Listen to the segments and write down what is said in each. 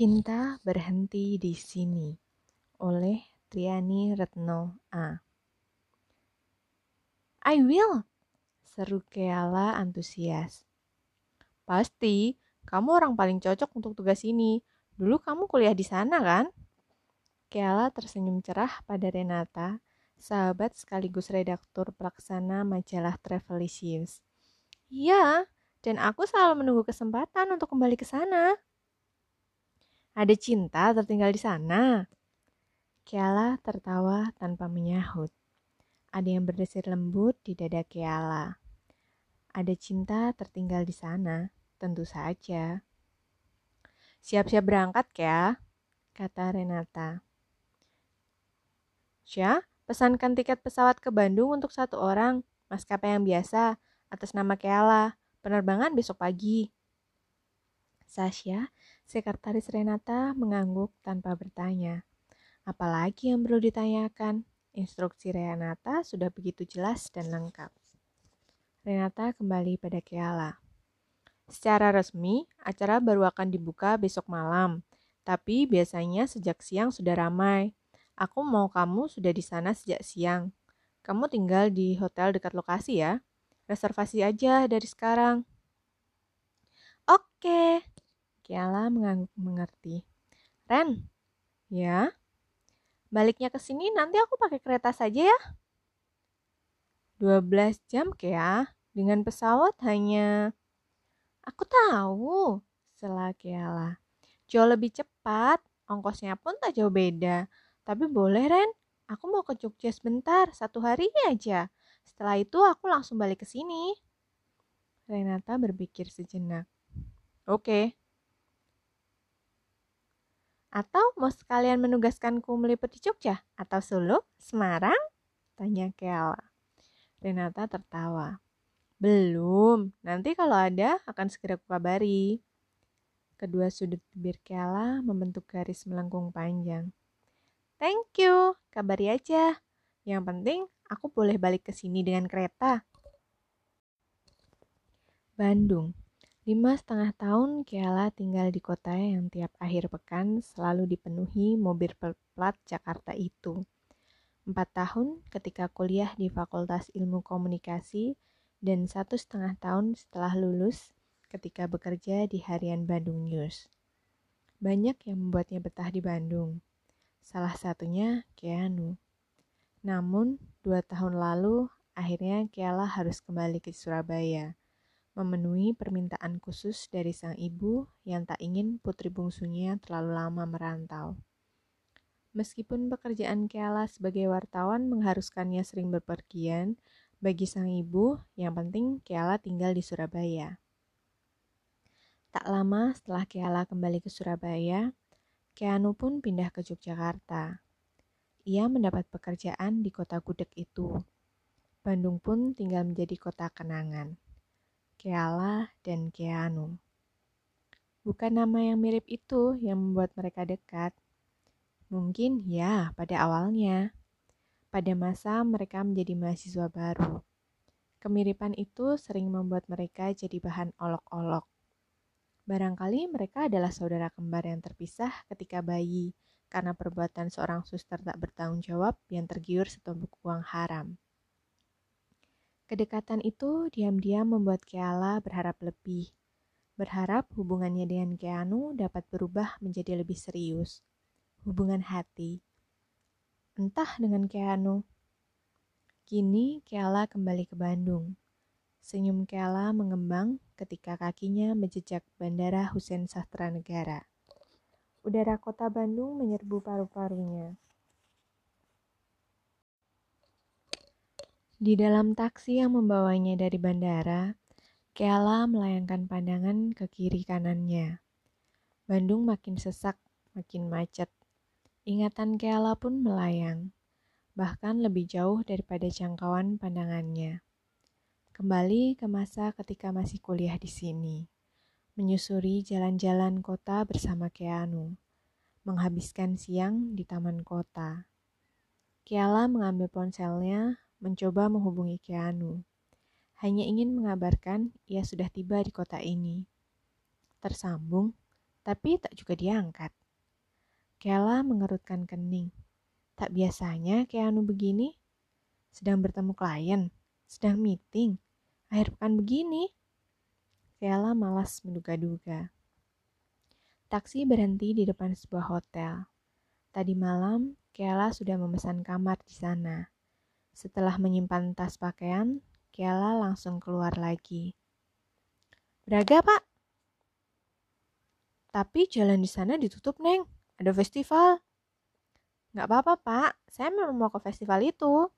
Cinta berhenti di sini oleh Triani Retno A. I will, seru Keala antusias. Pasti, kamu orang paling cocok untuk tugas ini. Dulu kamu kuliah di sana kan? Keala tersenyum cerah pada Renata, sahabat sekaligus redaktur pelaksana majalah Travelicious. Iya, dan aku selalu menunggu kesempatan untuk kembali ke sana. Ada cinta tertinggal di sana. Kiala tertawa tanpa menyahut. Ada yang berdesir lembut di dada Kiala. Ada cinta tertinggal di sana, tentu saja. Siap-siap berangkat ya, kata Renata. Sya, pesankan tiket pesawat ke Bandung untuk satu orang, maskapai yang biasa, atas nama Kiala. Penerbangan besok pagi. Sasha Sekretaris Renata mengangguk tanpa bertanya. Apalagi yang perlu ditanyakan? Instruksi Renata sudah begitu jelas dan lengkap. Renata kembali pada Keala. Secara resmi, acara baru akan dibuka besok malam, tapi biasanya sejak siang sudah ramai. Aku mau kamu sudah di sana sejak siang. Kamu tinggal di hotel dekat lokasi ya. Reservasi aja dari sekarang. Oke, Kiala mengangguk mengerti. Ren, ya? Baliknya ke sini nanti aku pakai kereta saja ya. 12 jam Kea, dengan pesawat hanya... Aku tahu, sela Kiala. Jauh lebih cepat, ongkosnya pun tak jauh beda. Tapi boleh Ren, aku mau ke Jogja sebentar, satu hari aja. Setelah itu aku langsung balik ke sini. Renata berpikir sejenak. Oke, atau mau sekalian menugaskanku meliput di Jogja atau Solo, Semarang? Tanya Keala. Renata tertawa. Belum, nanti kalau ada akan segera kukabari. Kedua sudut bibir Keala membentuk garis melengkung panjang. Thank you, kabari aja. Yang penting aku boleh balik ke sini dengan kereta. Bandung, Lima setengah tahun Kiala tinggal di kota yang tiap akhir pekan selalu dipenuhi mobil plat Jakarta itu. Empat tahun ketika kuliah di Fakultas Ilmu Komunikasi dan satu setengah tahun setelah lulus ketika bekerja di harian Bandung News. Banyak yang membuatnya betah di Bandung. Salah satunya Keanu. Namun, dua tahun lalu, akhirnya Kiala harus kembali ke Surabaya memenuhi permintaan khusus dari sang ibu yang tak ingin putri bungsunya terlalu lama merantau. Meskipun pekerjaan Keala sebagai wartawan mengharuskannya sering berpergian, bagi sang ibu yang penting Keala tinggal di Surabaya. Tak lama setelah Keala kembali ke Surabaya, Keanu pun pindah ke Yogyakarta. Ia mendapat pekerjaan di kota gudeg itu. Bandung pun tinggal menjadi kota kenangan. Keala, dan Keanu. Bukan nama yang mirip itu yang membuat mereka dekat. Mungkin ya pada awalnya. Pada masa mereka menjadi mahasiswa baru. Kemiripan itu sering membuat mereka jadi bahan olok-olok. Barangkali mereka adalah saudara kembar yang terpisah ketika bayi karena perbuatan seorang suster tak bertanggung jawab yang tergiur setumpuk uang haram. Kedekatan itu diam-diam membuat Keala berharap lebih. Berharap hubungannya dengan Keanu dapat berubah menjadi lebih serius. Hubungan hati. Entah dengan Keanu. Kini Keala kembali ke Bandung. Senyum Keala mengembang ketika kakinya menjejak Bandara Hussein Sastra Negara. Udara kota Bandung menyerbu paru-parunya. Di dalam taksi yang membawanya dari bandara, Keala melayangkan pandangan ke kiri kanannya. Bandung makin sesak, makin macet. Ingatan Keala pun melayang, bahkan lebih jauh daripada jangkauan pandangannya. Kembali ke masa ketika masih kuliah di sini, menyusuri jalan-jalan kota bersama Keanu, menghabiskan siang di taman kota. Keala mengambil ponselnya, mencoba menghubungi Keanu. Hanya ingin mengabarkan ia sudah tiba di kota ini. Tersambung, tapi tak juga diangkat. Kela mengerutkan kening. Tak biasanya Keanu begini. Sedang bertemu klien, sedang meeting, akhir pekan begini. Kela malas menduga-duga. Taksi berhenti di depan sebuah hotel. Tadi malam, Kela sudah memesan kamar di sana. Setelah menyimpan tas pakaian, Kela langsung keluar lagi. Braga, Pak. Tapi jalan di sana ditutup, Neng. Ada festival. Nggak apa-apa, Pak. Saya memang mau ke festival itu.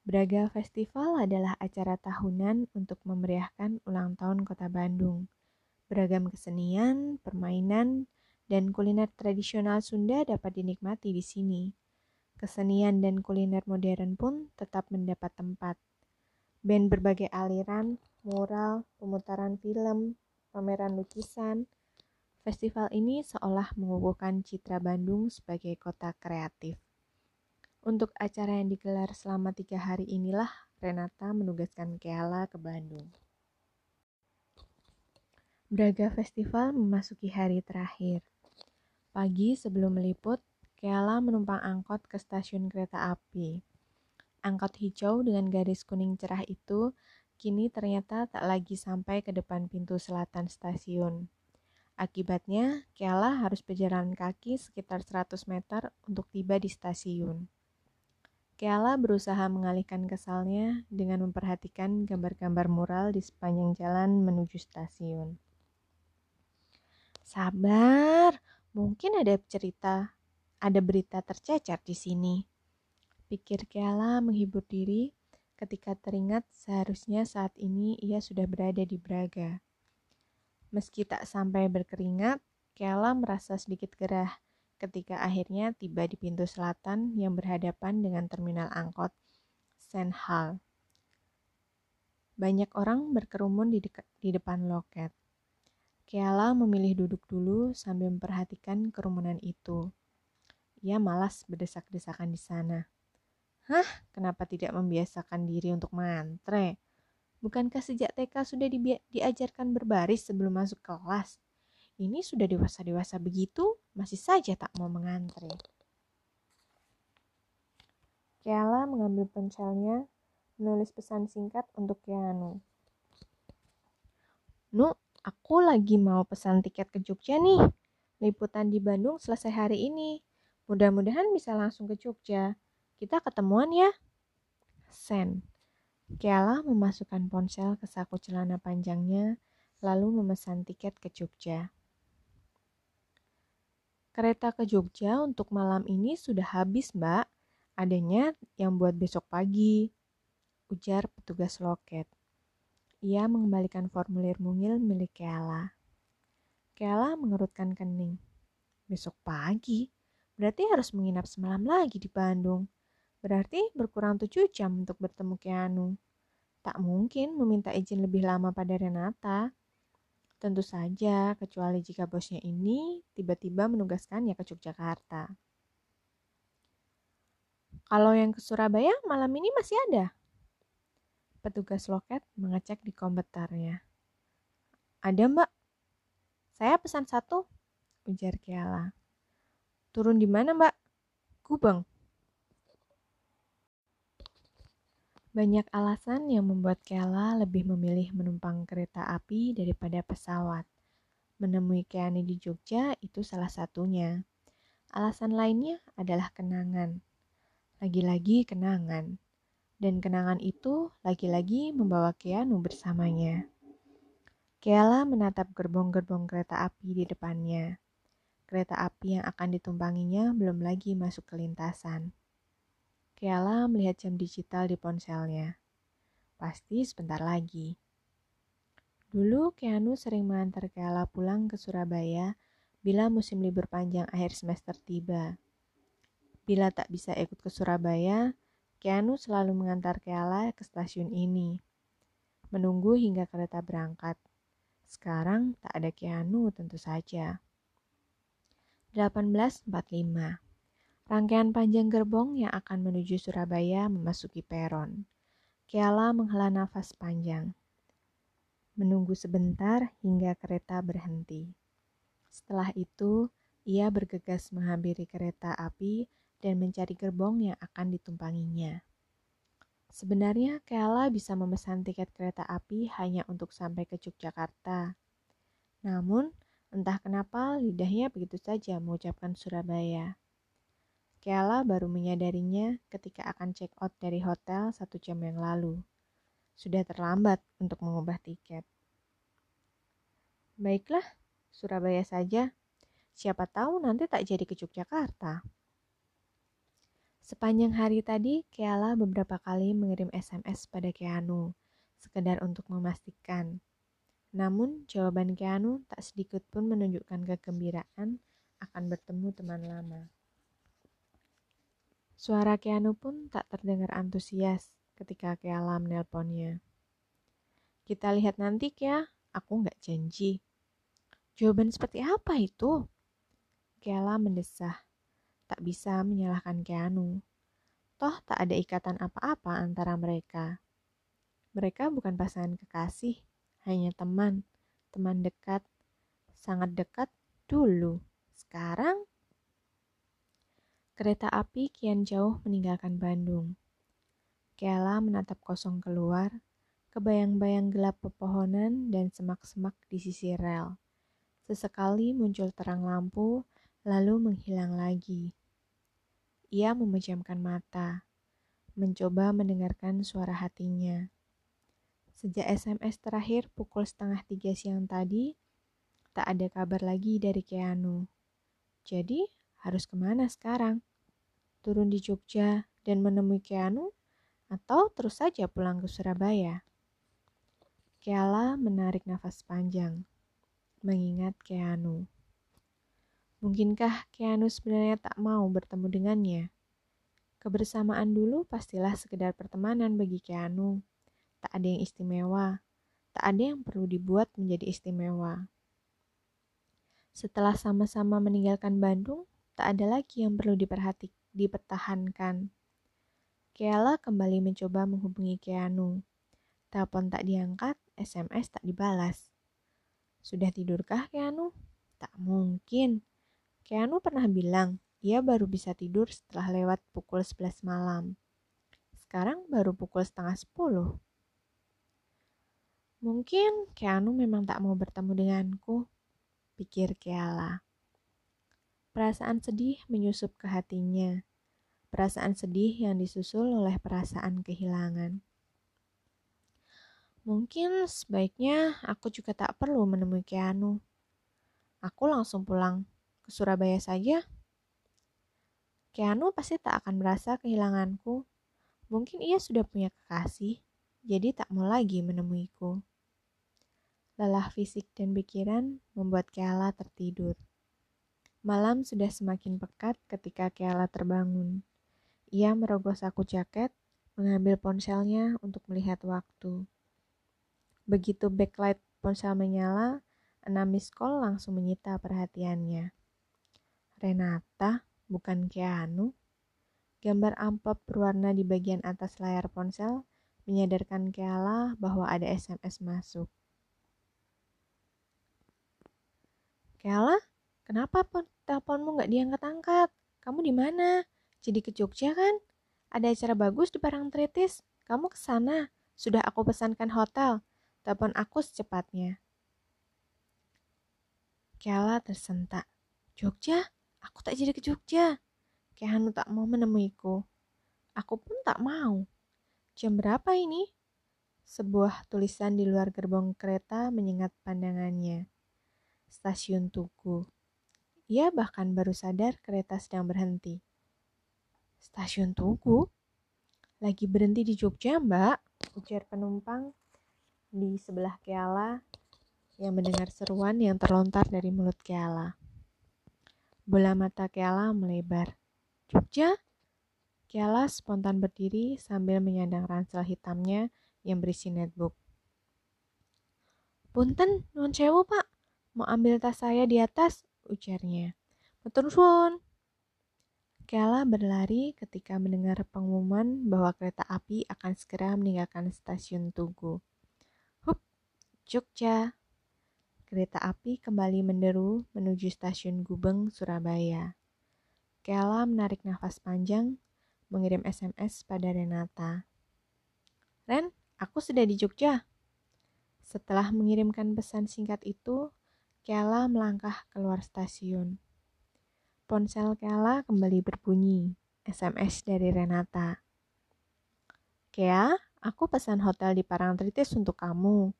Braga Festival adalah acara tahunan untuk memeriahkan ulang tahun kota Bandung. Beragam kesenian, permainan, dan kuliner tradisional Sunda dapat dinikmati di sini. Kesenian dan kuliner modern pun tetap mendapat tempat. Band berbagai aliran, mural, pemutaran film, pameran lukisan, festival ini seolah mengukuhkan citra Bandung sebagai kota kreatif. Untuk acara yang digelar selama tiga hari inilah Renata menugaskan Keala ke Bandung. Braga Festival memasuki hari terakhir. Pagi sebelum meliput, Keala menumpang angkot ke stasiun kereta api. Angkot hijau dengan garis kuning cerah itu kini ternyata tak lagi sampai ke depan pintu selatan stasiun. Akibatnya, Keala harus berjalan kaki sekitar 100 meter untuk tiba di stasiun. Keala berusaha mengalihkan kesalnya dengan memperhatikan gambar-gambar mural di sepanjang jalan menuju stasiun. Sabar, Mungkin ada cerita, ada berita tercecer di sini. Pikir Kela menghibur diri ketika teringat seharusnya saat ini ia sudah berada di Braga. Meski tak sampai berkeringat, Kela merasa sedikit gerah ketika akhirnya tiba di pintu selatan yang berhadapan dengan terminal angkot Senhal. Banyak orang berkerumun di, di depan loket. Keala memilih duduk dulu sambil memperhatikan kerumunan itu. Ia malas berdesak-desakan di sana. Hah, kenapa tidak membiasakan diri untuk mantre? Bukankah sejak TK sudah di diajarkan berbaris sebelum masuk kelas? Ini sudah dewasa-dewasa begitu, masih saja tak mau mengantre. Keala mengambil pencelnya, menulis pesan singkat untuk Keanu. Nu, Aku lagi mau pesan tiket ke Jogja nih. Liputan di Bandung selesai hari ini. Mudah-mudahan bisa langsung ke Jogja. Kita ketemuan ya. Sen. Kiala memasukkan ponsel ke saku celana panjangnya, lalu memesan tiket ke Jogja. Kereta ke Jogja untuk malam ini sudah habis, Mbak. Adanya yang buat besok pagi. Ujar petugas loket. Ia mengembalikan formulir mungil milik Keala. Keala mengerutkan kening. Besok pagi? Berarti harus menginap semalam lagi di Bandung. Berarti berkurang tujuh jam untuk bertemu Keanu. Tak mungkin meminta izin lebih lama pada Renata. Tentu saja, kecuali jika bosnya ini tiba-tiba menugaskannya ke Yogyakarta. Kalau yang ke Surabaya malam ini masih ada? Petugas loket mengecek di komputernya. Ada mbak? Saya pesan satu, ujar Kiala. Turun di mana mbak? Gubeng. Banyak alasan yang membuat Kela lebih memilih menumpang kereta api daripada pesawat. Menemui Keani di Jogja itu salah satunya. Alasan lainnya adalah kenangan. Lagi-lagi kenangan dan kenangan itu lagi-lagi membawa Keanu bersamanya. Keala menatap gerbong-gerbong kereta api di depannya. Kereta api yang akan ditumpanginya belum lagi masuk ke lintasan. Keala melihat jam digital di ponselnya. Pasti sebentar lagi. Dulu Keanu sering mengantar Keala pulang ke Surabaya bila musim libur panjang akhir semester tiba. Bila tak bisa ikut ke Surabaya, Keanu selalu mengantar Keala ke stasiun ini, menunggu hingga kereta berangkat. Sekarang tak ada Keanu tentu saja. 1845 Rangkaian panjang gerbong yang akan menuju Surabaya memasuki peron. Keala menghela nafas panjang. Menunggu sebentar hingga kereta berhenti. Setelah itu, ia bergegas menghampiri kereta api dan mencari gerbong yang akan ditumpanginya. Sebenarnya Keala bisa memesan tiket kereta api hanya untuk sampai ke Yogyakarta. Namun, entah kenapa lidahnya begitu saja mengucapkan Surabaya. Keala baru menyadarinya ketika akan check out dari hotel satu jam yang lalu. Sudah terlambat untuk mengubah tiket. Baiklah, Surabaya saja. Siapa tahu nanti tak jadi ke Yogyakarta. Sepanjang hari tadi, Keala beberapa kali mengirim SMS pada Keanu, sekedar untuk memastikan. Namun, jawaban Keanu tak sedikit pun menunjukkan kegembiraan akan bertemu teman lama. Suara Keanu pun tak terdengar antusias ketika Keala menelponnya. Kita lihat nanti, ya. Aku nggak janji. Jawaban seperti apa itu? Keala mendesah tak bisa menyalahkan Keanu. Toh tak ada ikatan apa-apa antara mereka. Mereka bukan pasangan kekasih, hanya teman, teman dekat, sangat dekat dulu. Sekarang, kereta api kian jauh meninggalkan Bandung. Kela menatap kosong keluar, kebayang-bayang gelap pepohonan dan semak-semak di sisi rel. Sesekali muncul terang lampu, lalu menghilang lagi. Ia memejamkan mata, mencoba mendengarkan suara hatinya. Sejak SMS terakhir pukul setengah tiga siang tadi, tak ada kabar lagi dari Keanu. Jadi, harus ke mana sekarang? Turun di Jogja dan menemui Keanu? Atau terus saja pulang ke Surabaya? Keala menarik nafas panjang, mengingat Keanu. Mungkinkah Keanu sebenarnya tak mau bertemu dengannya? Kebersamaan dulu pastilah sekedar pertemanan bagi Keanu. Tak ada yang istimewa, tak ada yang perlu dibuat menjadi istimewa. Setelah sama-sama meninggalkan Bandung, tak ada lagi yang perlu diperhati dipertahankan. Keala kembali mencoba menghubungi Keanu. Telepon tak diangkat, SMS tak dibalas. Sudah tidurkah Keanu? Tak mungkin. Keanu pernah bilang, ia baru bisa tidur setelah lewat pukul 11 malam. Sekarang baru pukul setengah 10. Mungkin Keanu memang tak mau bertemu denganku, pikir Keala. Perasaan sedih menyusup ke hatinya. Perasaan sedih yang disusul oleh perasaan kehilangan. Mungkin sebaiknya aku juga tak perlu menemui Keanu. Aku langsung pulang ke Surabaya saja, Keanu pasti tak akan merasa kehilanganku. Mungkin ia sudah punya kekasih, jadi tak mau lagi menemuiku. Lelah fisik dan pikiran membuat Keala tertidur. Malam sudah semakin pekat ketika Keala terbangun. Ia merogoh saku jaket, mengambil ponselnya untuk melihat waktu. Begitu backlight ponsel menyala, enam miss call langsung menyita perhatiannya. Renata, bukan Keanu. Gambar amplop berwarna di bagian atas layar ponsel menyadarkan Keala bahwa ada SMS masuk. Keala, kenapa pun teleponmu nggak diangkat-angkat? Kamu di mana? Jadi ke Jogja kan? Ada acara bagus di Parangtritis. Kamu ke sana. Sudah aku pesankan hotel. Telepon aku secepatnya. Keala tersentak. Jogja? Aku tak jadi ke Jogja. Kehanu tak mau menemuiku. Aku pun tak mau. Jam berapa ini? Sebuah tulisan di luar gerbong kereta menyengat pandangannya. Stasiun Tugu. Ia bahkan baru sadar kereta sedang berhenti. Stasiun Tugu? Lagi berhenti di Jogja, Mbak. Ujar penumpang di sebelah Keala yang mendengar seruan yang terlontar dari mulut Keala. Bola mata Keala melebar. Jogja? Keala spontan berdiri sambil menyandang ransel hitamnya yang berisi netbook. Punten, sewu pak. Mau ambil tas saya di atas, ujarnya. Betul suun. Keala berlari ketika mendengar pengumuman bahwa kereta api akan segera meninggalkan stasiun Tugu. Hup, Jogja. Kereta api kembali menderu menuju stasiun Gubeng, Surabaya. Kela menarik nafas panjang, mengirim SMS pada Renata. Ren, aku sudah di Jogja. Setelah mengirimkan pesan singkat itu, Kela melangkah keluar stasiun. Ponsel Kela kembali berbunyi. SMS dari Renata. Kea, aku pesan hotel di Parangtritis untuk kamu.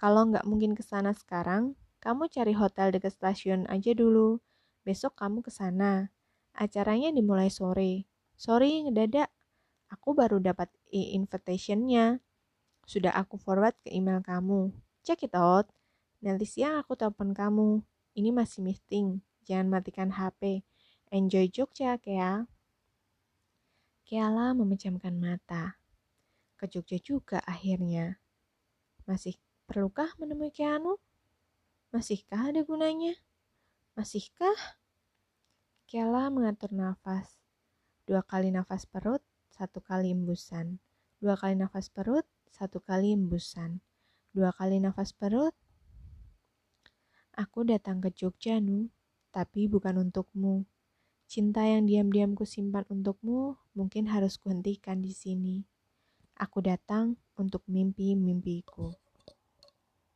Kalau nggak mungkin ke sana sekarang, kamu cari hotel dekat stasiun aja dulu. Besok kamu ke sana. Acaranya dimulai sore. Sorry, ngedadak. Aku baru dapat e-invitationnya. Sudah aku forward ke email kamu. Check it out. Nanti siang aku telepon kamu. Ini masih meeting. Jangan matikan HP. Enjoy Jogja, Kea. Keala memejamkan mata. Ke Jogja juga akhirnya. Masih Perlukah menemui Keanu? Masihkah ada gunanya? Masihkah? Kela mengatur nafas. Dua kali nafas perut, satu kali embusan. Dua kali nafas perut, satu kali embusan. Dua kali nafas perut. Aku datang ke Jogja, Nu, tapi bukan untukmu. Cinta yang diam-diam kusimpan untukmu mungkin harus kuhentikan di sini. Aku datang untuk mimpi-mimpiku.